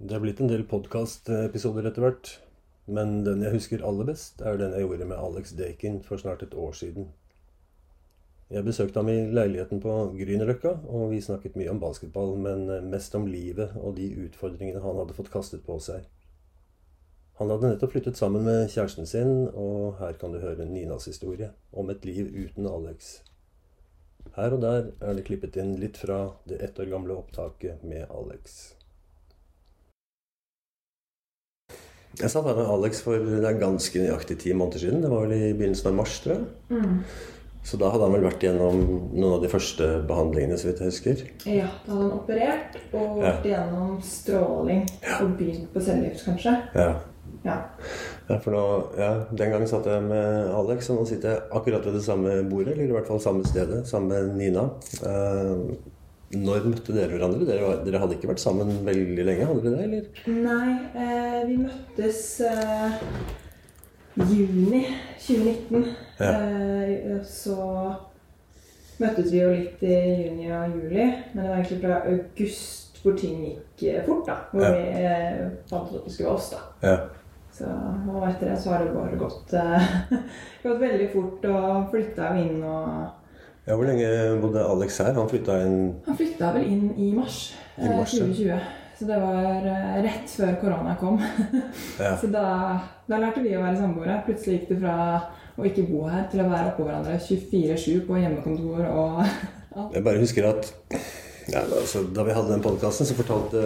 Det er blitt en del podkastepisoder etter hvert. Men den jeg husker aller best, er den jeg gjorde med Alex Dakin for snart et år siden. Jeg besøkte ham i leiligheten på Grünerløkka, og vi snakket mye om basketball, men mest om livet og de utfordringene han hadde fått kastet på seg. Han hadde nettopp flyttet sammen med kjæresten sin, og her kan du høre Ninas historie om et liv uten Alex. Her og der er det klippet inn litt fra det ett år gamle opptaket med Alex. Jeg satt her med Alex for det er ganske nøyaktig ti måneder siden. Det var vel i begynnelsen av mars, tror jeg. Mm. Så da hadde han vel vært gjennom noen av de første behandlingene, så vidt jeg husker. Ja, da hadde han operert og Ja. vært gjennom stråling og begynt på cellegift, kanskje. Ja. Ja. ja, for nå, ja, Den gangen satt jeg med Alex, og nå sitter jeg akkurat ved det samme bordet. Eller i hvert fall samme stedet, sammen med Nina. Eh, når møtte dere hverandre? Dere, var, dere hadde ikke vært sammen veldig lenge? hadde dere det, eller? Nei, eh, vi møttes eh, juni 2019. Ja. Eh, så møttes vi jo litt i juni og juli, men det var egentlig fra august hvor ting gikk eh, fort. da. Hvor Ja. vi eh, fant ut at det skulle være oss, da. Ja. Så, og etter det så har det bare gått, eh, gått veldig fort, og flytta jo inn og ja, Hvor lenge bodde Alex her? Han flytta inn Han flytta vel inn i mars, I eh, mars, ja. 2020. Så det var eh, rett før korona kom. Ja. Så da, da lærte vi å være samboere. Plutselig gikk det fra å ikke bo her til å være oppå hverandre 24-7 på hjemmekontor og alt. Jeg bare husker at ja, altså, Da vi hadde den podkasten, så fortalte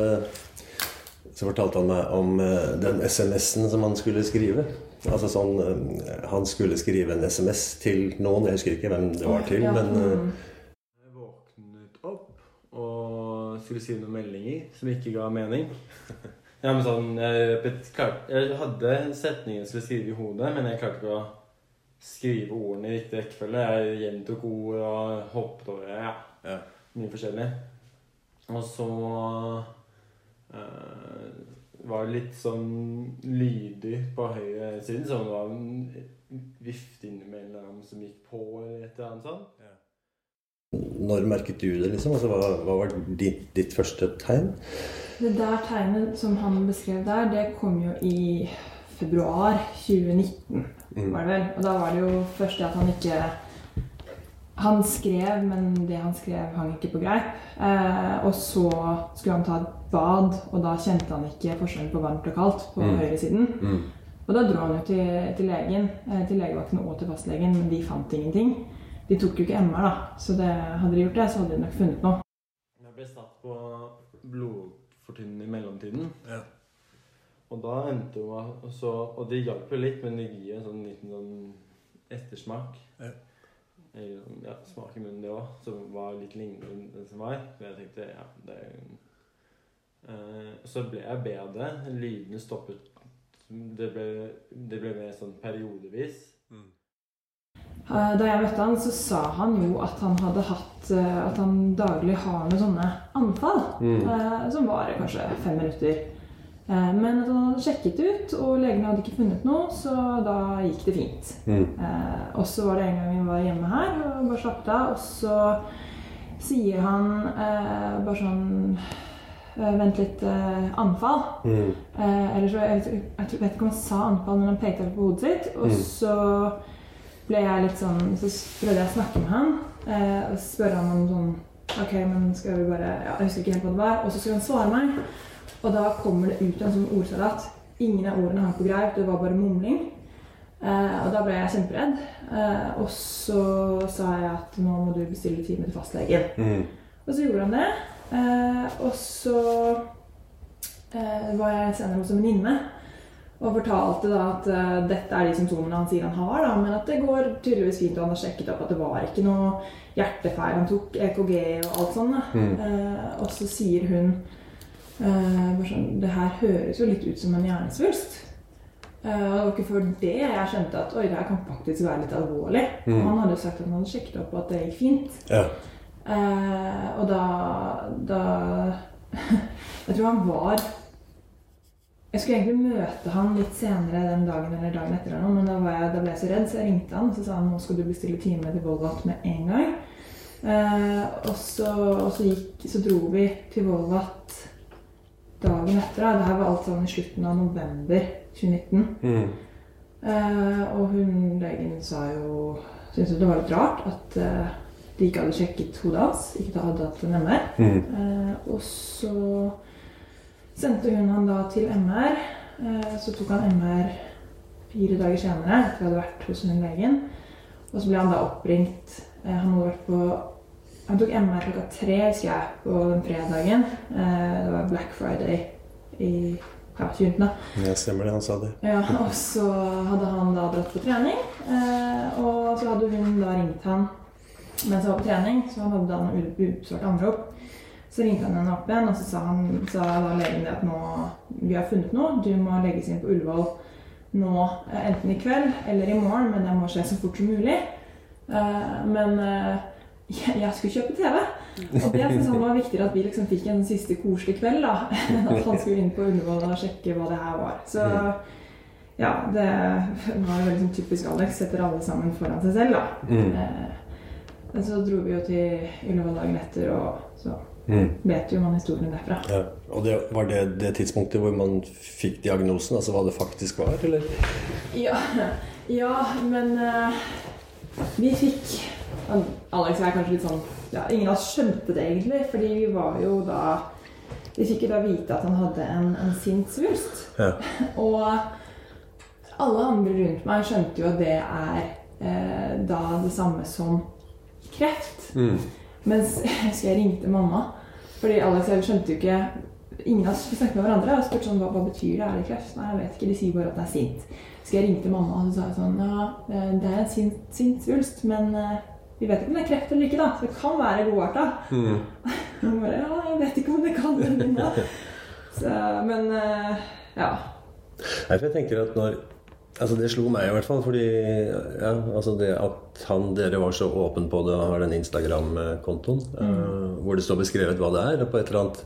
så fortalte han meg om eh, den SMS-en som han skulle skrive. Altså sånn eh, Han skulle skrive en SMS til noen. Jeg husker ikke hvem det var til, Ja, men eh, mm. Jeg våknet opp og skulle skrive noen meldinger som ikke ga mening. Ja, men sånn, jeg, jeg hadde setningen jeg skulle skrive i hodet, men jeg klarte ikke å skrive ordene i riktig rekkefølge. Jeg gjentok ord og hoppet over ja, ja. mye forskjellig. Og så eh, var litt sånn lydig på høyresiden, som det var en vift innimellom som gikk på, eller et eller annet sånt. Når merket du det, liksom? Altså, hva, hva var ditt, ditt første tegn? Det der tegnet som han beskrev der, det kom jo i februar 2019, Mm. var det vel. Og da var det jo først at han ikke Han skrev, men det han skrev, hang ikke på greip. Eh, og så skulle han ta bad, og da kjente han ikke forskjellen på varmt og kaldt på Mm. høyresiden. Mm. Og da dro han jo til, til legen, eh, til legevakten og til fastlegen, men de fant ingenting. De tok jo ikke MR, da, så det, hadde de gjort det, så hadde de nok funnet noe. Jeg ble satt på blodfortynnende i mellomtiden. Ja. Og da endte jo så, Og det hjalp jo litt, men det gir en sånn liten sånn ettersmak. Ja. Ja, smak i munnen, det òg, som var litt lignende den som var. Men jeg tenkte ja, det eh, Så ble jeg bedre. Lydene stoppet. Det ble, det ble mer sånn periodevis. Eh, Da jeg møtte han, så sa han jo at han hadde hatt eh, At han daglig har noen sånne anfall. Mm. eh, Som varer kanskje fem minutter. Eh, Men at han hadde sjekket ut, og legene hadde ikke funnet noe, så da gikk det fint. Mm. Eh, og så var det en gang vi var hjemme her og bare slappet av, og så sier han eh, bare sånn eh, Vent litt, eh, anfall. Mm. Eh, eller så, jeg, vet- jeg, vet ikke om han sa anfall, men han pekte på hodet sitt. Og Mm. så ble jeg litt sånn Så prøvde jeg å snakke med han eh, og spørre han om sånn Ok, men skal vi bare ja, Jeg husker ikke helt hva det var. Og så skulle han svare meg. Og da kommer det ut en sånn ordsalat. Ingen av ordene hang på greip, det var bare mumling. Eh, og da ble jeg kjemperedd. Eh, og så sa jeg at nå må du bestille time til fastlegen. Mm. Og så gjorde han det. Eh, og så eh, var jeg senere hos en venninne og fortalte da at eh, dette er de symptomene han sier han har, da, men at det går tydeligvis fint, og han har sjekket opp at det var ikke noe hjertefeil. Han tok EKG og alt sånt. Mm. Eh, og så sier hun eh, bare sånn Det her høres jo litt ut som en hjernesvulst. Og det var ikke før det jeg skjønte at oi, det her kan faktisk være litt alvorlig. Mm. Og han hadde jo sagt at han hadde sjekket opp, at det gikk fint. Ja. Eh, og da, da Jeg tror han var Jeg skulle egentlig møte han litt senere den dagen eller dagen etter, eller noe, men da, var jeg, da ble jeg så redd, så jeg ringte han og så sa han nå skal du bestille time til Volvat med en gang. Eh, og så, og så, gikk, så dro vi til Volvat dagen etter. da, Det her var alt sånn i slutten av november 2019. Mm. Eh, og hun legen sa jo Syntes jo det var litt rart at eh, de ikke hadde sjekket hodet hans. Ikke hadde hatt en MR. Mm. Eh, og så sendte hun han da til MR. Eh, så tok han MR fire dager senere etter vi hadde vært hos hun legen. Og så ble han da oppringt. Eh, han hadde vært på Han tok MR klokka tre husker jeg, på den fredagen. Eh, det var Black Friday i ja, 20. da. Ja, stemmer det. Han sa det. Ja, og så hadde han da dratt på trening. Eh, og så hadde hun da ringt han mens jeg var på trening, så hadde han utsvart ubesvart anrop. Så ringte han henne opp igjen, og så sa, han, sa da legen det at nå vi har funnet noe. Du må legges inn på Ullevål nå, eh, enten i kveld eller i morgen, men det må skje så fort som mulig. Eh, men eh, jeg, skulle kjøpe TV. Og det syntes han var viktigere at vi liksom fikk en siste koselig kveld. da, At han skulle inn på Ullevål og sjekke hva det her var. Så ja, det var veldig sånn typisk Alex. Setter alle sammen foran seg selv, da. Men så dro vi jo til Ullevål dagen etter, og så Mm. vet jo man historien derfra. Ja. Og det, var det det tidspunktet hvor man fikk diagnosen? Altså hva det faktisk var, eller? Ja, ja men uh, vi fikk Alex er kanskje litt sånn ja, Ingen av oss skjønte det egentlig, fordi vi var jo da Vi fikk jo da vite at han hadde en, en sinnssvulst. Ja. Og alle andre rundt meg skjønte jo at det er eh, da det samme som kreft. Mm. Mens jeg husker jeg ringte mamma, fordi Alex og jeg skjønte jo ikke Ingen av oss snakket med hverandre og spurte sånn, hva, hva betyr det. Er det kreft? Nei, jeg vet ikke. De sier bare at det er sint. Så jeg ringte mamma og så sa jeg sånn Ja, eh, det er en sint, sint svulst, men eh, vi vet ikke om det er kreft eller ikke, da. Så det kan være godarta. Mm. Hun bare Ja, jeg vet ikke om det kan det. Men eh, ja. Jeg tenker at når Altså Det slo meg i hvert fall, fordi ja, altså det at han, dere var så åpen på det og har den Instagram-kontoen eh, hvor det står beskrevet hva det er. og på et eller annet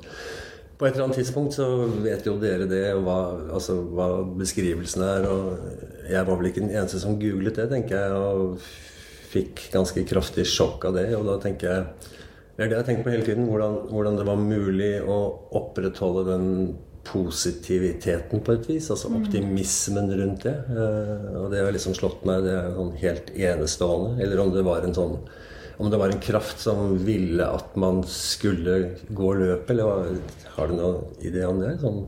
på et eller annet tidspunkt så vet jo dere det, og hva, altså, hva beskrivelsen er. Og jeg var vel ikke den eneste som googlet det, tenker jeg, og fikk ganske kraftig sjokk av det. Og da tenker jeg Det er det jeg har tenkt på hele tiden. Hvordan, hvordan det var mulig å opprettholde den positiviteten på et vis. Altså optimismen rundt det. Eh, og det har liksom slått meg. Det er sånn helt enestående. Eller om det var en sånn om det var en kraft som ville at man skulle gå løpet, eller har du noen idé om det? Sånn,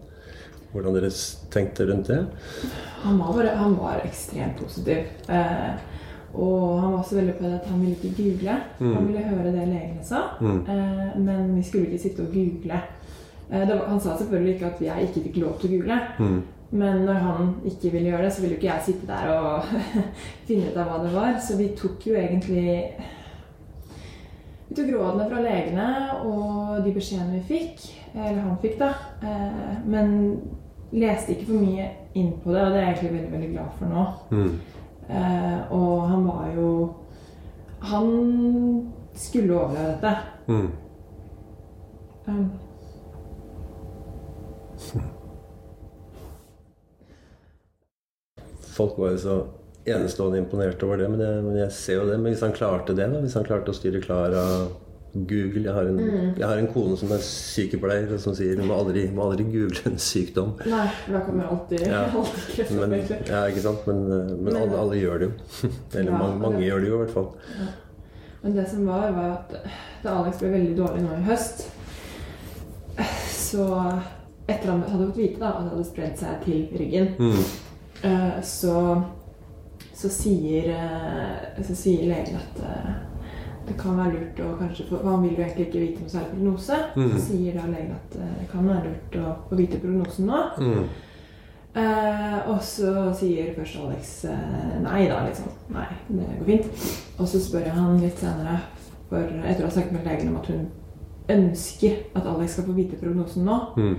hvordan dere tenkte rundt det? Han var, bare, han var ekstremt positiv. Eh, og han var så veldig på det at han ville ikke google. Han ville høre det legene sa. Eh, men vi skulle ikke sitte og google. Eh, var, han sa selvfølgelig ikke at jeg ikke fikk lov til å google. Men når han ikke ville gjøre det, så ville jo ikke jeg sitte der og finne ut av hva det var. Så vi tok jo egentlig Vi tok rådene fra legene og de beskjedene vi fikk. Eller han fikk, da. Eh, men leste ikke for mye inn på det, og det er jeg egentlig veldig, veldig glad for nå. Mm. og han var jo Han skulle overleve dette. Mm. Um, Folk var jo så enestående imponert over det, men jeg, men jeg ser jo det. Men hvis han klarte det, da, hvis han klarte å styre klar av Google Jeg har en, jeg har en kone som er sykepleier, som sier du må aldri, må aldri google en sykdom. nei, da da kommer alltid, Ja. alltid kreft Men, ja, ikke sant? Men, men, men alle, alle gjør det jo. Eller Ja, mange, mange det- gjør det jo i hvert fall. Men det som var, var at da Alex ble veldig dårlig nå i høst, så etter han hadde fått vite da, at det hadde spredd seg til ryggen, eh, så, så, sier, eh, så sier legen at eh, det kan være lurt å kanskje få Han vil jo egentlig ikke vite noe særlig prognose. Så sier da legen at eh, det kan være lurt å få vite prognosen nå. Mm. Eh, og så sier først Alex eh, nei da, liksom. Nei, det går fint. Og så spør jeg han litt senere, for etter å ha snakket med legen om at hun ønsker at Alex skal få vite prognosen nå, Mm.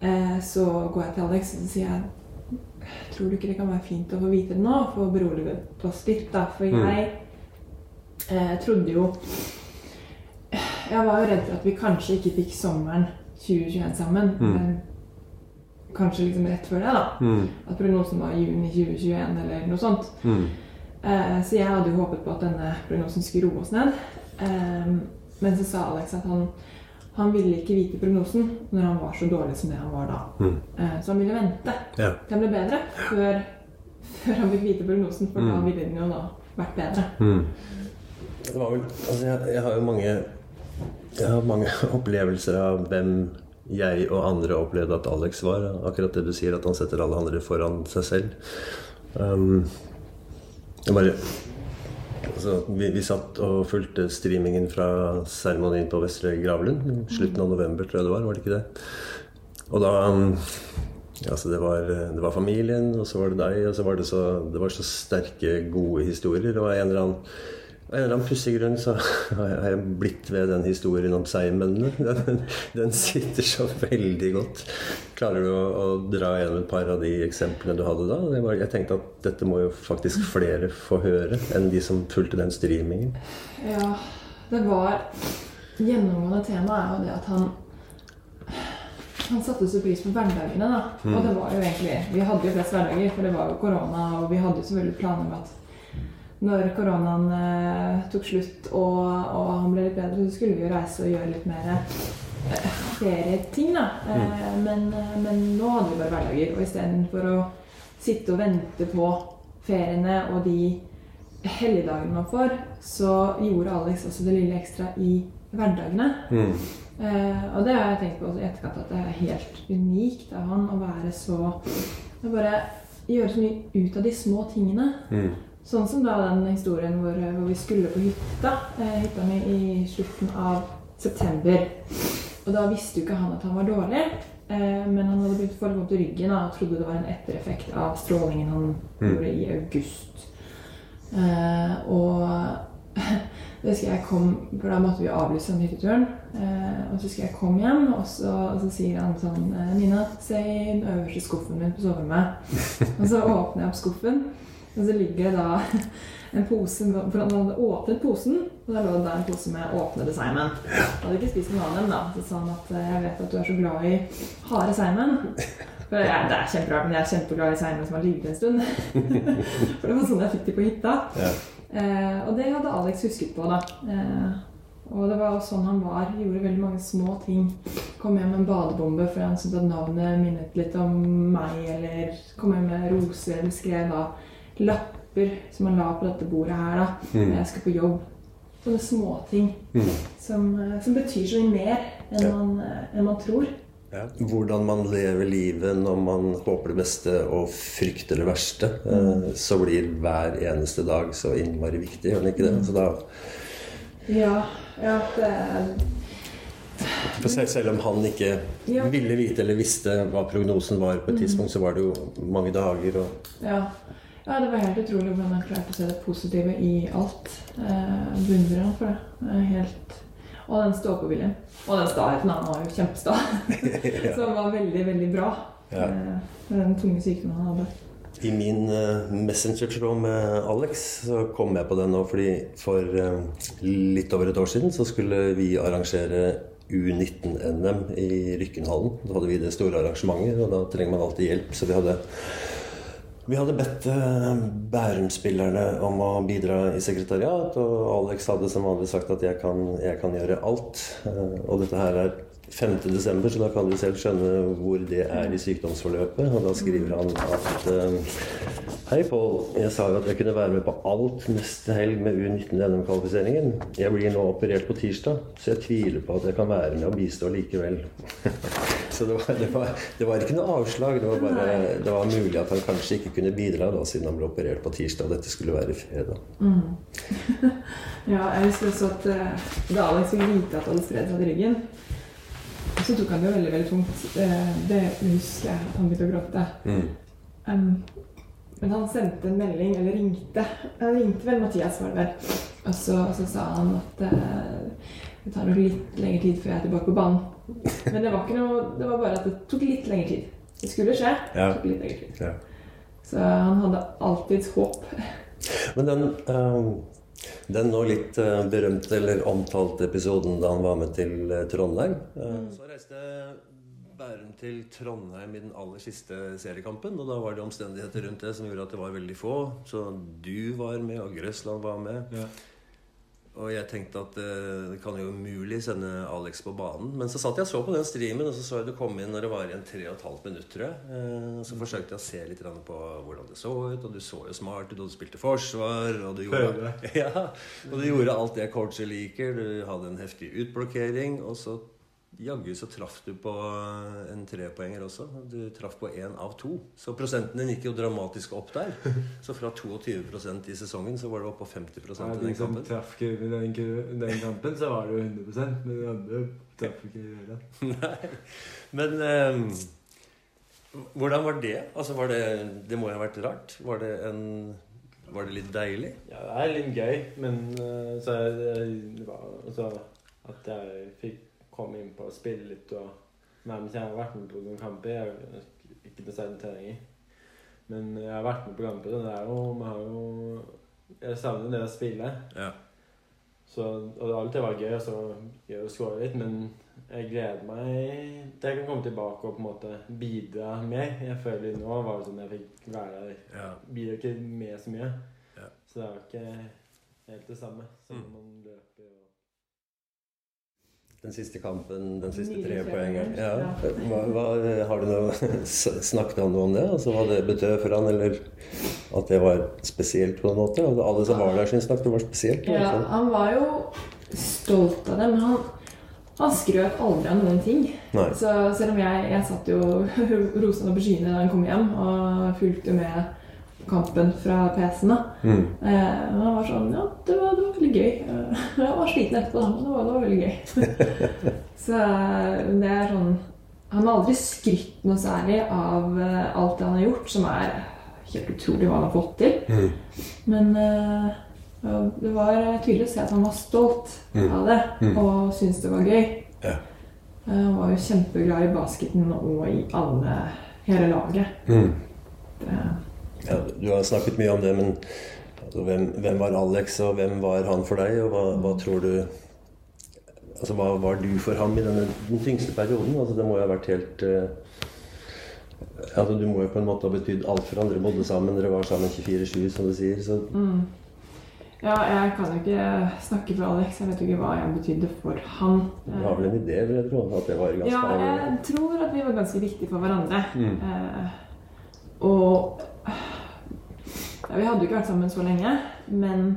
eh, så går jeg til Alex og så sier jeg Tror du ikke det kan være fint å få vite det nå? For å berolige oss litt, da. For jeg eh, trodde jo Jeg var jo redd for at vi kanskje ikke fikk sommeren 2021 sammen, men kanskje liksom rett før det, da. Mm. At prognosen var juni 2021 eller noe sånt. Mm. Eh, så jeg hadde jo håpet på at denne prognosen skulle roe oss ned. Eh, men så sa Alex at han, han ville ikke vite prognosen når han var så dårlig som det han var da. Mm. Eh, så han ville vente Ja. til han ble bedre, før, før han fikk vite prognosen. For da Mm. ville den jo da vært bedre. Det var vel Altså, jeg, jeg har jo mange Jeg har mange opplevelser av hvem jeg og andre opplevde at Alex var. Akkurat det du sier, at han setter alle andre foran seg selv. Um, jeg bare altså, vi, vi satt og fulgte streamingen fra seremonien på Vestre Gravlund. Slutten av november, tror jeg det var. Var det ikke det? Og da Altså, det var, det var familien, og så var det deg, og så var det så, det var så sterke, gode historier. Det var en eller annen av en eller annen pussig grunn så har jeg blitt ved den historien om seigmennene. Den, den sitter så veldig godt. Klarer du å, å dra gjennom et par av de eksemplene du hadde da? Var, jeg tenkte at dette må jo faktisk flere få høre enn de som fulgte den streamingen. Ja, det var Gjennomgående tema er jo det at han han satte så pris på hverdagene. da. Mm. Og det var jo egentlig Vi hadde jo flest hverdager, for det var jo korona, og vi hadde jo selvfølgelig planer om at når koronaen eh, tok slutt og, og han ble litt bedre, så skulle vi jo reise og gjøre litt mer eh, ferieting, da. Eh, men, eh, men nå hadde vi bare hverdager. Og istedenfor å sitte og vente på feriene og de helligdagene man får, så gjorde Alex også det lille ekstra i hverdagene. Eh, og det har jeg tenkt på også i etterkant at det er helt unikt av han å være så å Bare gjøre så mye ut av de små tingene. Sånn som da den historien hvor, hvor vi skulle på hytta. Eh, hytta mi i slutten av september. Og da visste jo ikke han at han var dårlig. Eh, men han hadde begynt å få litt vondt i ryggen og trodde det var en ettereffekt av strålingen han gjorde i august. Eh, og det husker jeg kom For da måtte vi avlyse den hytteturen. Eh, og så husker jeg kom hjem, og så, og så sier han sånn eh, 'Nina, se i den øverste skuffen min på soverommet.' og så åpner jeg opp skuffen, og så ligger det da en pose For han hadde åpnet posen, og da lå det da en pose med åpnede seigmenn. Han hadde ikke spist noen av dem, da. Så sa han at eh, 'jeg vet at du er så glad i harde seigmenn'. For jeg, Det er kjemperart, men jeg er kjempeglad i seigmenn som har ligget en stund. For det var sånn jeg fikk de på hytta. Ja. Eh, og det hadde Alex husket på, da. Eh, og det var sånn han var. Gjorde veldig mange små ting. Kom hjem med en badebombe fordi han syntes at navnet minnet litt om meg. Eller kom hjem med roser, eller skrev da lapper som man la på dette bordet her da, når jeg skal på jobb. Sånne småting som, eh, som betyr så mye mer enn, Ja. man, eh, enn man tror. Ja. Hvordan man lever livet når man håper det beste og frykter det verste. Mm. Så blir hver eneste dag så innmari viktig, gjør den ikke det? Så da, Ja, ja det for selv, selv om han ikke Ja. ville vite eller visste hva prognosen var på et tidspunkt, så var det jo mange dager og Ja. Ja, det var helt utrolig hvordan han klarte å se det positive i alt. Eh, Beundrer han for det. Helt Og den stå-på-viljen. Og den staheten. Han var jo kjempesta. Som var veldig, veldig bra. Ja. Eh, Med den tunge sykdommen han hadde. I min uh, messengertråd med Alex så kom jeg på det nå fordi for eh, litt over et år siden så skulle vi arrangere U19-NM i Rykkenhallen. Da hadde vi det store arrangementet, og da trenger man alltid hjelp. Så vi hadde, vi hadde bedt uh, Bærum-spillerne om å bidra i sekretariat, og Alex hadde som vanlig sagt at jeg kan, jeg kan gjøre alt. Eh, og dette her er 5. desember, så da kan du selv skjønne hvor det er i sykdomsforløpet. Og da skriver han at eh, Hei, Pål. Jeg sa jo at jeg kunne være med på alt neste helg med U19 NM-kvalifiseringen. Jeg blir nå operert på tirsdag, så jeg tviler på at jeg kan være med og bistå likevel. så det var, det, var, det var ikke noe avslag. Det var bare det var mulig at han kanskje ikke kunne bidra da, siden han ble operert på tirsdag. og Dette skulle være fredag. Ja, jeg husker også at uh, da Alex fikk vite at han hadde spredd seg til ryggen, så tok han det jo veldig veldig tungt. Uh, Det husker jeg at han begynte å gråte. Um, men han sendte en melding, eller ringte. Han ringte vel Mathias, var det vel. Og så, og så sa han at uh, det tar nok litt lengre tid før jeg er tilbake på banen. Men det var ikke noe, det var bare at det tok litt lengre tid. Det skulle skje. Ja. Det tok litt lengre tid. Ja. Så han hadde alltids håp. Men den, uh, den nå litt eh, berømte eller omtalte episoden da han var med til eh, Trondheim eh, Så reiste Bærum til Trondheim i den aller siste seriekampen. Og da var det omstendigheter rundt det som gjorde at det var veldig få. Så du var med, og Grøsland var med. Ja. Og jeg tenkte at eh, det kan jo umulig sende Alex på banen. Men så satt jeg og så på den streamen, og så så jeg du kom inn når det var igjen tre og et halvt minutt. Eh, og så forsøkte jeg å se litt på hvordan det så ut, og du så jo smart ut, og du spilte forsvar, og du gjorde, ja, og du gjorde alt det coacher liker. Du hadde en heftig utblokkering, og så jaggu så traff du på en trepoenger også. Du traff på én av to. Så prosenten din gikk jo dramatisk opp der. Så fra 22% i sesongen så var det oppe på 50% i Ja, den de som kampen. traff ikke i den, den kampen, så var det jo 100 men de andre traff ikke i det. Nei. Men um, hvordan var det? Altså var det Det må jo ha vært rart? Var det en Var det litt deilig? Ja, det er litt gøy, men uh, så er det, det var altså at jeg fikk komme inn på å spille litt og Nei, men jeg har vært med på noen kamper. Jeg har ikke særlig trening. Men jeg har vært med på kamper, og det er jo Vi har jo Jeg savner det å spille. Ja. Så, og det har alltid vært gøy, og så gøy å score litt, men jeg gleder meg til jeg kan komme tilbake og på en måte bidra mer. Jeg føler nå var det sånn jeg fikk være der. ja. Bidrar ikke med så mye. Ja. Så det er jo ikke helt det samme som Mm. man løper og Den siste kampen, den siste tre trepoengeren. Ja. Hva, hva, har du noe Snakket han noe om det? Altså Hva det betød for han, eller at det var spesielt på en måte? Alle som var der, syntes nok det var spesielt. Ja, han var jo stolt av det, men han, han skrøt aldri av noen ting. Nei. Så selv om jeg, jeg satt jo rosende på skyene da han kom hjem og fulgte med kampen fra PC-en. Mm. Eh, han var sånn Ja, det var, det gøy. Eh, Jeg var sliten etterpå, men det var, det var veldig gøy. Så eh, det er sånn Han har aldri skrytt noe særlig av eh, alt det han har gjort, som er helt utrolig hva han har fått til. Mm. Men eh, det var tydelig å se at han var stolt Mm. av det Mm. og syntes det var gøy. Eh, Han var jo kjempeglad i basketen og i alle, hele laget. Det, Ja, du har snakket mye om det, men altså, hvem, hvem var Alex, og hvem var han for deg? Og hva, hva tror du Altså, hva var du for ham i denne, den tyngste perioden? Altså, det må jo ha vært helt uh, Altså, Du må jo på en måte ha betydd alt for andre. Bodde sammen, dere var sammen 24-7, som du sier. Så mm. Ja, jeg kan jo ikke snakke for Alex. Jeg vet jo ikke hva jeg betydde for han. du har vel en idé, vil jeg tro? At det var ganske Ja, jeg tror at vi var ganske viktige for hverandre. Mm. Eh, og ja, Vi hadde jo ikke vært sammen så lenge, men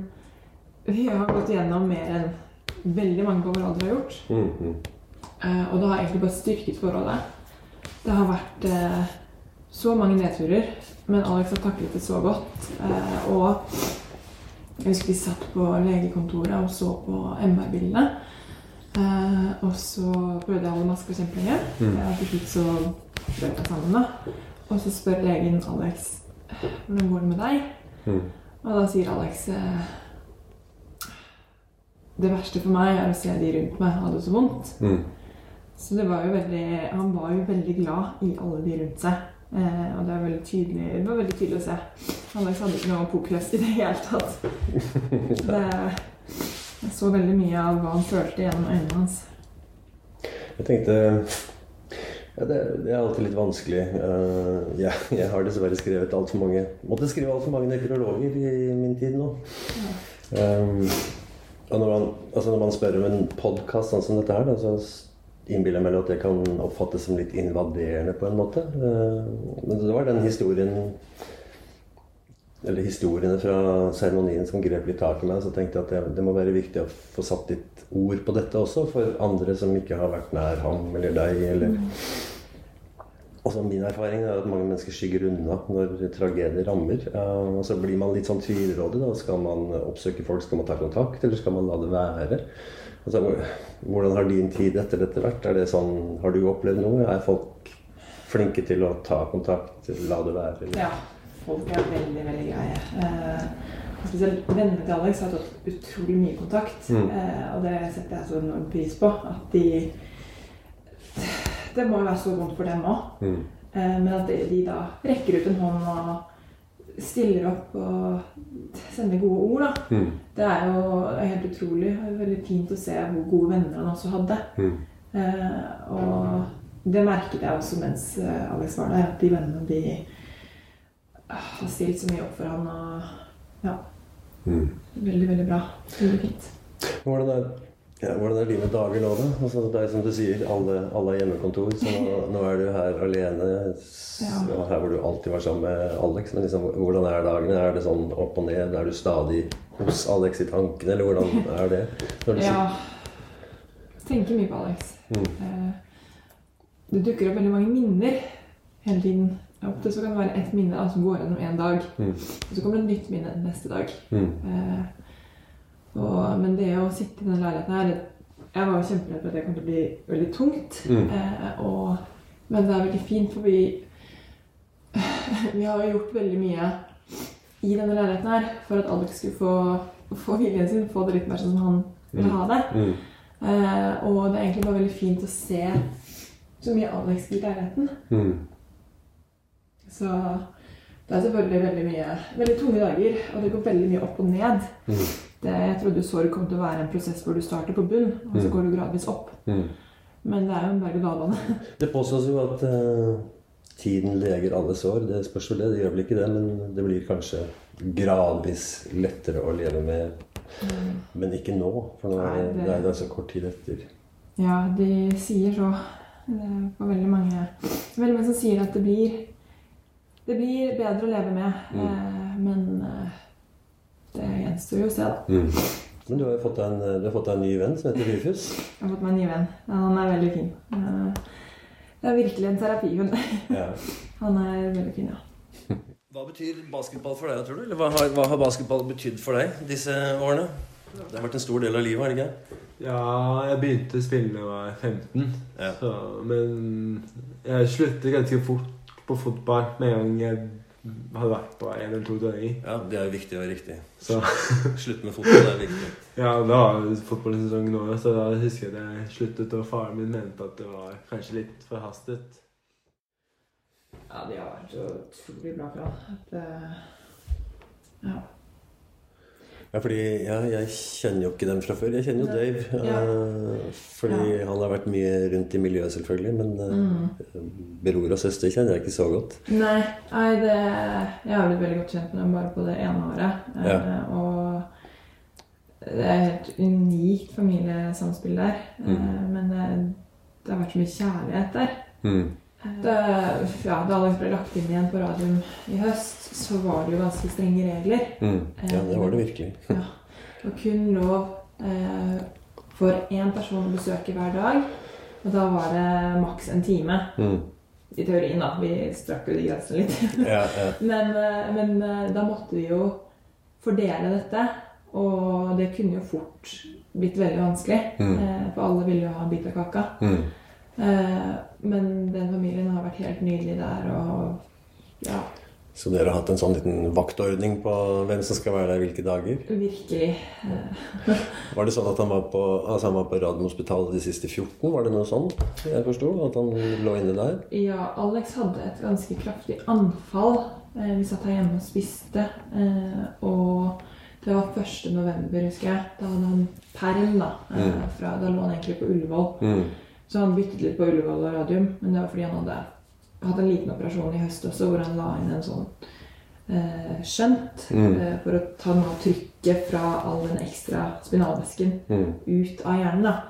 vi har gått igjennom mer enn veldig mange alder har gjort. Mm, -hmm. uh, og det har egentlig bare styrket forholdet. Det har vært uh, så mange nedturer, men Alex har taklet det så godt. Uh, og jeg husker vi satt på legekontoret og så på MR-bildene. Og så prøvde jeg å holde maska kjempelenge. Mm. Eh, til slutt så brøt jeg sammen. da. Og så spør legen Alex hvordan går det med deg. Mm. Og da sier Alex eh, det verste for meg er å se de rundt meg ha det så vondt. Mm. Så det var jo veldig, han var jo veldig glad i alle de rundt seg. Eh, og det, tydelig, det var veldig tydelig å se. Alex hadde ikke noe pokerlyst i det hele tatt. Det, jeg så veldig mye av hva han følte gjennom øynene hans. Jeg tenkte ja, det, det er alltid litt vanskelig. Uh, jeg, jeg har dessverre skrevet altfor mange Måtte skrive altfor mange nekrologer i min tid nå. Um, og når man, altså når man spør om en podkast sånn som dette her, da, så innbiller jeg meg at det kan oppfattes som litt invaderende på en måte. Uh, men det var den historien eller historiene fra seremonien som grep litt tak i meg. Så tenkte jeg at det, det må være viktig å få satt litt ord på dette også, for andre som ikke har vært nær ham eller deg. eller... Også Min erfaring er at mange mennesker skygger unna når tragedier rammer. Og så blir man litt sånn tvilrådig. da, Skal man oppsøke folk, skal man ta kontakt, eller skal man la det være? Altså, hvordan har din tid etter dette vært? Er det sånn, Har du opplevd noe? Er folk flinke til å ta kontakt, la det være? eller? Ja, folk er veldig, veldig greie. Eh, og spesielt vennene til Alex har tatt utrolig mye kontakt. Mm. Eh, og det setter jeg så enorm pris på. At de Det må jo være så vondt for dem òg. Mm. Eh, men at de, de da rekker ut en hånd og stiller opp og sender gode ord, da. Mm. Det er jo helt utrolig. Veldig fint å se hvor gode venner han også hadde. Mm. Eh, og det merket jeg også mens eh, Alex var der, at de vennene de har stilt så mye opp for han. Og ja, Mm. veldig, veldig bra. Veldig fint. Hvordan er, ja, hvordan er dine dager nå, da? Altså, det er som du sier, alle, alle har hjemmekontor, så nå, nå er du her alene. Ja. Her hvor du alltid var sammen med Alex. Men liksom, hvordan er dagene? Er det sånn opp og ned? Er du stadig hos Alex i tankene, eller hvordan er det? Når du Ja. Tenker mye på Alex. Mm. Eh, Det dukker opp veldig mange minner hele tiden. Ofte så kan det være ett minne som går gjennom én dag. Mm. Og så kommer det et nytt minne neste dag. Mm. Eh, og, men det å sitte i denne leiligheten her Jeg var jo kjemperedd for at det kom til å bli veldig tungt. Mm. Eh, og, men det er veldig fint, for vi Vi har jo gjort veldig mye i denne leiligheten her for at Alex skulle få, få viljen sin, få det litt mer sånn som han ville ha det. Mm. Eh, og det er egentlig bare veldig fint å se så mye Alex i leiligheten. Mm. Så det er selvfølgelig veldig mye veldig tunge dager, og det går veldig mye opp og ned. Mm. Det, jeg trodde sorg kom til å være en prosess hvor du starter på bunn, og så Mm. går du gradvis opp. Mm. Men det er jo en berg-og-dal-bane. Det påstås jo at uh, tiden leger alle sår. Det spørs vel det. Det gjør vel ikke det, men det blir kanskje gradvis lettere å leve med. Men ikke nå, for nå er Nei, det- det er det så kort tid etter. Ja, de sier så. Det er veldig mange Veldig mange som sier at det blir Det blir bedre å leve med. Mm. Eh, men eh, det gjenstår jo å se, da. Mm. Men du har jo fått deg en, du har fått en ny venn som heter Rufus. Jeg har fått meg en ny venn. Ja, Han er veldig fin. Eh, Det er virkelig en terapihund. Ja. Han er veldig fin, ja. Hva betyr basketball for deg, tror du? Eller hva har, hva har basketball betydd for deg disse årene? Det har vært en stor del av livet, har det ikke? Ja, jeg begynte å spille da jeg var 15. Ja. Så, men jeg sluttet ganske fort på fotball med en gang jeg hadde vært på en eller to treninger. Ja, det er jo viktig være riktig. Så Slutt med fotball er viktig. ja, det var jo fotballsesong nå, så da husker jeg jeg sluttet, og faren min mente at det var kanskje litt forhastet. Ja, de har vært så utrolig bra han. Eh, ja. Ja, fordi ja, jeg kjenner jo ikke dem fra før. Jeg kjenner jo Dave. Ja. eh, fordi han har vært mye rundt i miljøet, selvfølgelig. Men eh, Mm. bror og søster kjenner jeg ikke så godt. Nei, nei det, jeg har blitt veldig godt kjent med dem bare på det ene året. Eh, Ja. Og det er helt unikt familiesamspill der. Eh, Mm. Men det, det har vært så mye kjærlighet der. Mm. Det, ja, da Alex ble lagt inn igjen på radioen i høst, så var det jo ganske strenge regler. Mm. Ja, det var det virkelig. Ja. Og kun lov eh, for én person å besøke hver dag. Og da var det maks en time. Mm. I teorien, da. Vi strakk jo de grensene litt. Ja, ja. men eh, men eh, da måtte vi jo fordele dette. Og det kunne jo fort blitt veldig vanskelig. Mm. Eh, for alle ville jo ha en bit av kaka. Mm. Eh, men den familien har vært helt nydelig der. Og ja, Så dere har hatt en sånn liten vaktordning på hvem som skal være der hvilke dager? virkelig. Var det sånn at han var på, altså han var på Radiumhospitalet de siste 14? Var det noe sånn jeg forsto? At han lå inne der? Ja, Alex hadde et ganske kraftig anfall. Eh, Vi satt her hjemme og spiste. eh, Og det var 1. november, husker jeg. Da hadde han perm. Da Mm. fra, Da lå han egentlig på Ullevål. Mm. Så han byttet litt på Ullevål og Radium. Men det var fordi han hadde hatt en liten operasjon i høst også, hvor han la inn en sånn eh, skjønt Mm. eh, for å ta noe av trykket fra all den ekstra spinalvæsken Mm. ut av hjernen. da.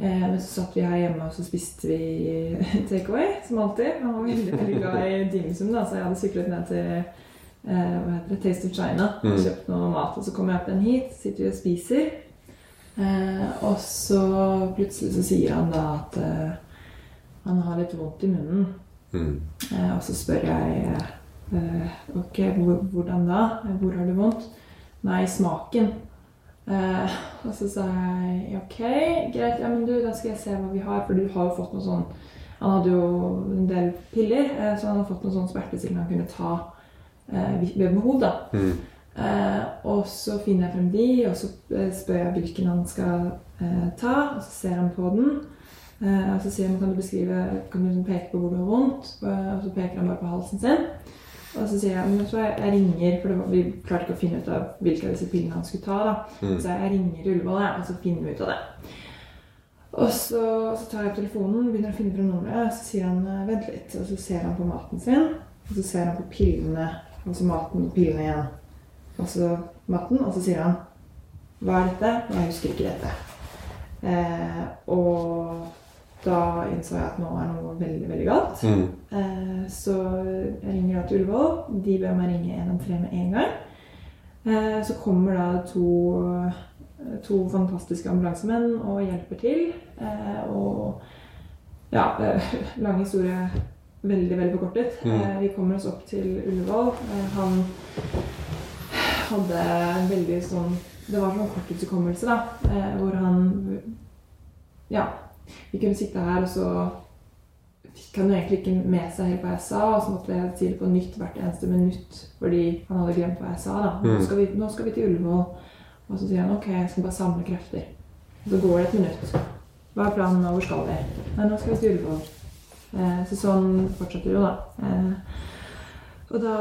Eh, men så satt vi her hjemme og så spiste vi takeaway, som alltid. Han var veldig veldig glad i dimsum, da, så jeg hadde syklet ned til eh, hva heter det, Taste of China og Mm. kjøpt noe mat. Og så kommer jeg opp igjen hit, sitter vi og spiser. Eh, og så plutselig så sier han da at eh, han har litt vondt i munnen. Mm. Eh, og så spør jeg eh, ok, hvordan da? Hvor har du vondt? Nei, smaken. Eh, og så sa jeg ok, greit, ja, men du, da skal jeg se hva vi har. For du har jo fått noe sånn Han hadde jo en del piller, eh, så han hadde fått noen sånn smertestillende han kunne ta eh, ved behov. da. Mm. Eh, og så finner jeg frem de, og så eh, spør jeg hvilken han skal eh, ta. Og så ser han på den. Eh, og så sier han kan du beskrive, kan du liksom peke på hvor du har vondt. Og så peker han bare på halsen sin. Og så sier jeg men så jeg ringer, for det var, vi klarte ikke å finne ut av hvilke av disse pillene han skulle ta. da. Mm. Så jeg ringer Ullevål, og så finner vi ut av det. Og så, så tar jeg opp telefonen, begynner å finne frem nummeret, og så sier han vent litt. Og så ser han på maten sin, og så ser han på pillene, og så maten og pillene igjen. Og så maten, og så sier han Hva er dette? Jeg husker ikke dette. Eh, og da innså jeg at nå er noe veldig, veldig galt. Mm. Eh, så jeg ringer da til Ullevål. De ber meg ringe 113 med en gang. Eh, så kommer da to, to fantastiske ambulansemenn og hjelper til. Eh, og ja, lang historie veldig, veldig forkortet. Mm. Eh, vi kommer oss opp til Ullevål. Eh, han hadde veldig sånn Det var sånn korttidshukommelse, da. Eh, hvor han Ja. Vi kunne sitte her, og så fikk han jo egentlig ikke med seg helt hva jeg sa. Og så måtte jeg si det på nytt hvert eneste minutt fordi han hadde glemt hva jeg sa. da. Nå Mm. skal vi, nå skal vi til Ullevål. Og så sier han ok, jeg skal bare samle krefter. Og så går det et minutt. Hva er planen nå? Hvor skal vi? Nei, nå skal vi til Ullevål. Eh, så sånn fortsetter det jo, da. Eh, og da,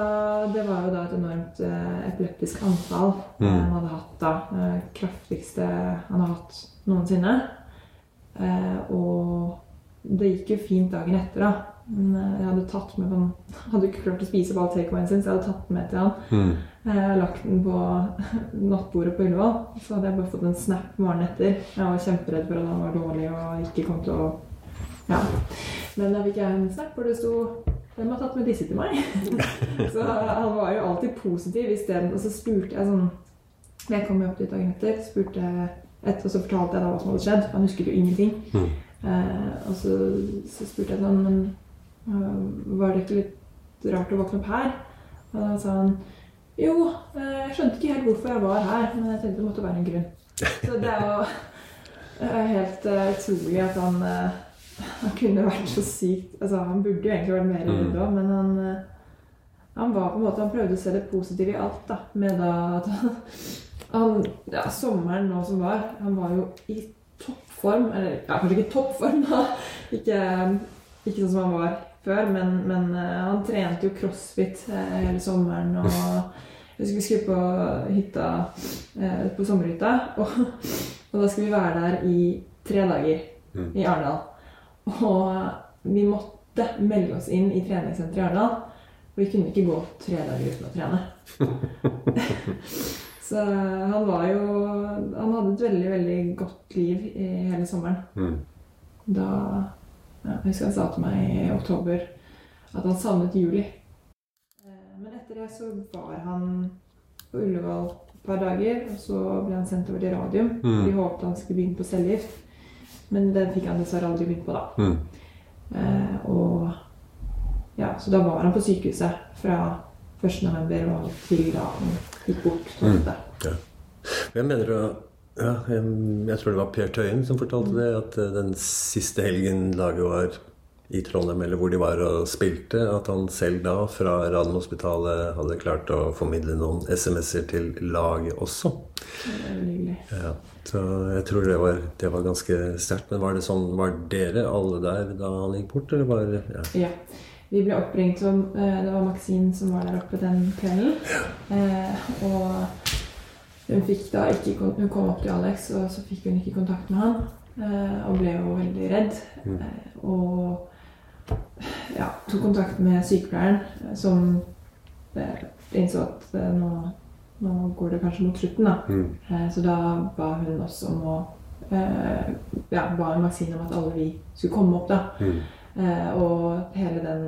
det var jo da et enormt eh, epileptisk anfall eh, Mm. han hadde hatt da. Det kraftigste han har hatt noensinne. Eh, og det gikk jo fint dagen etter, da. Men eh, jeg hadde tatt med han Hadde ikke klart å spise på all takeawayen sin, så jeg hadde tatt den med til han. Mm. Har lagt den på nattbordet på Ullevål. Så hadde jeg bare fått en snap morgenen etter. Jeg var kjemperedd for at han var dårlig og ikke kom til å Ja. Men da fikk jeg en snap hvor det sto 'Hvem har tatt med disse til meg?' så han var jo alltid positiv isteden. Og så spurte jeg sånn Jeg kom jo opp dit dagen etter, spurte etter, og så fortalte jeg da hva som hadde skjedd. Han husket jo ingenting. Mm. Eh, og så, så spurte jeg sånn Men øh, var det ikke litt rart å våkne opp her? Og da sa han jo, eh, jeg skjønte ikke helt hvorfor jeg var her, men jeg tenkte det måtte være en grunn. Så det er jo eh, helt eh, utrolig at han, eh, han kunne vært så sykt Altså, han burde jo egentlig vært mer Mm. redd òg, men han, eh, han var på en måte Han prøvde å se det positive i alt, da. Med da at han, han Ja, sommeren nå som var, han var jo i toppform. Eller ja, kanskje ikke toppform, da. Ikke, ikke sånn som han var før, men, men eh, han trente jo crossfit eh, hele sommeren. Og vi skulle på hytta eh, på sommerhytta, og, og da skulle vi være der i tre dager Mm. i Arendal. Og vi måtte melde oss inn i treningssenteret i Arendal. For vi kunne ikke gå tre dager uten å trene. Så han var jo Han hadde et veldig, veldig godt liv i hele sommeren. Mm. Da ja, Jeg husker han sa til meg i oktober at han savnet juli. Eh, Men etter det så var han på Ullevål et par dager, og så ble han sendt over til Radium. Mm. De håpet han skulle begynne på cellegift, men det fikk han dessverre aldri begynt på, da. Mm. Eh, og ja, Så da var han på sykehuset fra 1. november og til da han gikk bort. Mm. Ja. Jeg mener å ja, jeg, jeg tror det var Per Tøyen som fortalte det, at eh, den siste helgen laget var i Trondheim, eller hvor de var og spilte, at han selv da fra Radiumhospitalet hadde klart å formidle noen SMS-er til laget også. Det. Ja, så jeg tror det var, det var ganske sterkt. Men var det sånn, var dere alle der da han gikk bort, eller var det ja. Ja. Vi ble oppringt som eh, Det var Maxine som var der oppe den kvelden. Ja. og hun fikk da ikke Hun kom opp til Alex, og så fikk hun ikke kontakt med han. Eh, og ble jo veldig redd. Mm. Eh, og ja, tok kontakt med sykepleieren, eh, som eh, innså at eh, nå, nå går det kanskje mot slutten. da. Mm. Så da ba hun oss om å eh, Ja, ba en vaksine om at alle vi skulle komme opp, da. Mm. Eh, og hele den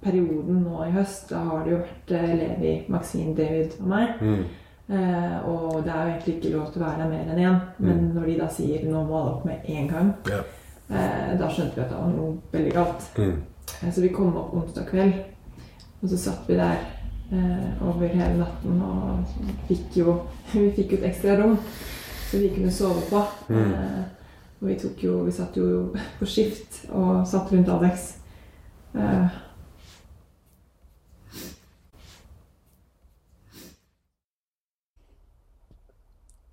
perioden nå i høst, da har det jo vært Levi, Maxine, David og meg. Mm. Eh, og det er jo egentlig ikke lov til å være der mer enn én. Men når de da sier nå må alle opp med én gang, Ja. Eh, da skjønte vi at det var noe veldig galt. Mm. Eh, så vi kom opp onsdag kveld, og så satt vi der eh, over hele natten og fikk jo, vi fikk jo et ekstra rom så vi kunne sove på. Mm. Eh, og vi, tok jo, vi satt jo på skift og satt rundt Alex. Eh,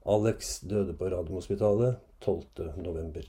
Alex døde på Radiumhospitalet 12. november.